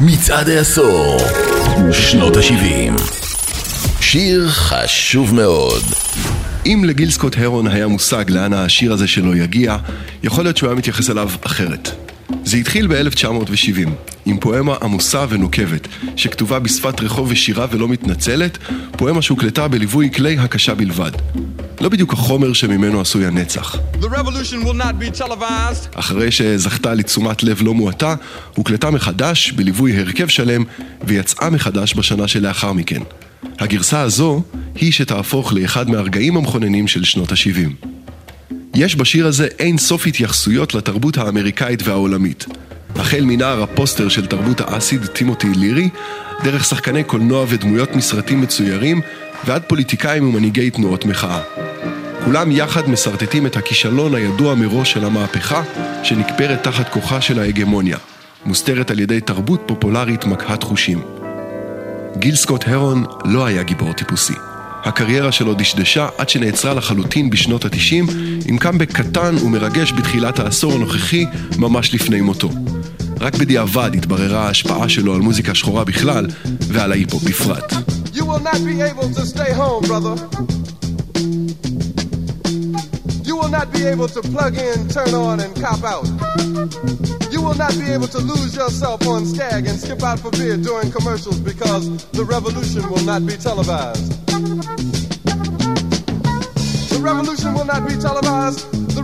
מצעד העשור, שנות ה-70. שיר חשוב מאוד. אם לגיל סקוט הרון היה מושג לאן השיר הזה שלו יגיע, יכול להיות שהוא היה מתייחס אליו אחרת. זה התחיל ב-1970, עם פואמה עמוסה ונוקבת, שכתובה בשפת רחוב ושירה ולא מתנצלת, פואמה שהוקלטה בליווי כלי הקשה בלבד. לא בדיוק החומר שממנו עשוי הנצח. אחרי שזכתה לתשומת לב לא מועטה, הוקלטה מחדש בליווי הרכב שלם, ויצאה מחדש בשנה שלאחר מכן. הגרסה הזו היא שתהפוך לאחד מהרגעים המכוננים של שנות ה-70. יש בשיר הזה אין סוף התייחסויות לתרבות האמריקאית והעולמית. החל מנער הפוסטר של תרבות האסיד טימותי לירי, דרך שחקני קולנוע ודמויות מסרטים מצוירים, ועד פוליטיקאים ומנהיגי תנועות מחאה. כולם יחד מסרטטים את הכישלון הידוע מראש של המהפכה, שנקפרת תחת כוחה של ההגמוניה, מוסתרת על ידי תרבות פופולרית מקהת חושים. גיל סקוט הרון לא היה גיבור טיפוסי. הקריירה שלו דשדשה עד שנעצרה לחלוטין בשנות התשעים, עם קאמבק קטן ומרגש בתחילת העשור הנוכחי, ממש לפני מותו. רק בדיעבד התבררה ההשפעה שלו על מוזיקה שחורה בכלל, ועל ההיפו בפרט. You will not be able to stay home, brother. You will not be able to plug in, turn on, and cop out. You will not be able to lose yourself on Skag and skip out for beer during commercials because the revolution will not be televised.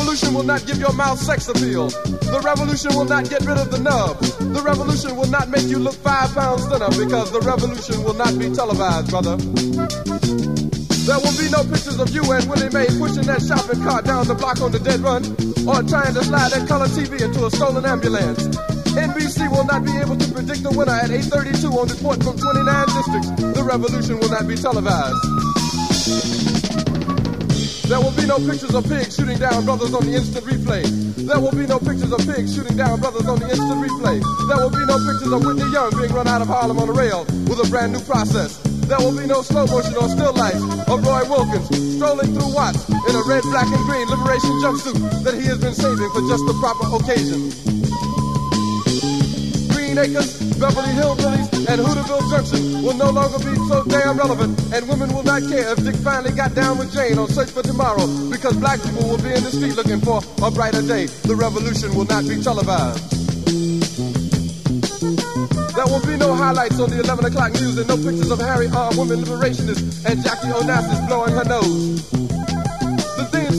Revolution will not give your mouth sex appeal. The revolution will not get rid of the nub. The revolution will not make you look five pounds thinner because the revolution will not be televised, brother. There will be no pictures of you and Willie Mae pushing that shopping cart down the block on the dead run or trying to slide that color TV into a stolen ambulance. NBC will not be able to predict the winner at 8.32 on report from 29 districts. The revolution will not be televised. There will be no pictures of pigs shooting down brothers on the instant replay. There will be no pictures of pigs shooting down brothers on the instant replay. There will be no pictures of Whitney Young being run out of Harlem on a rail with a brand new process. There will be no slow motion or still life of Roy Wilkins strolling through Watts in a red, black, and green liberation jumpsuit that he has been saving for just the proper occasion. Green Acres, Beverly Hillbillies, and Hooterville Junction will no longer be so damn relevant, and women will not care if Dick finally got down with Jane on Search for Tomorrow, because black people will be in the street looking for a brighter day. The revolution will not be televised. There will be no highlights on the 11 o'clock news and no pictures of hairy armed women liberationists and Jackie Onassis blowing her nose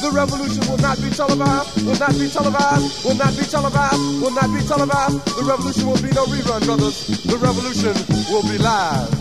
The revolution will not be televised, will not be televised, will not be televised, will not be televised. The revolution will be no rerun, brothers. The revolution will be live.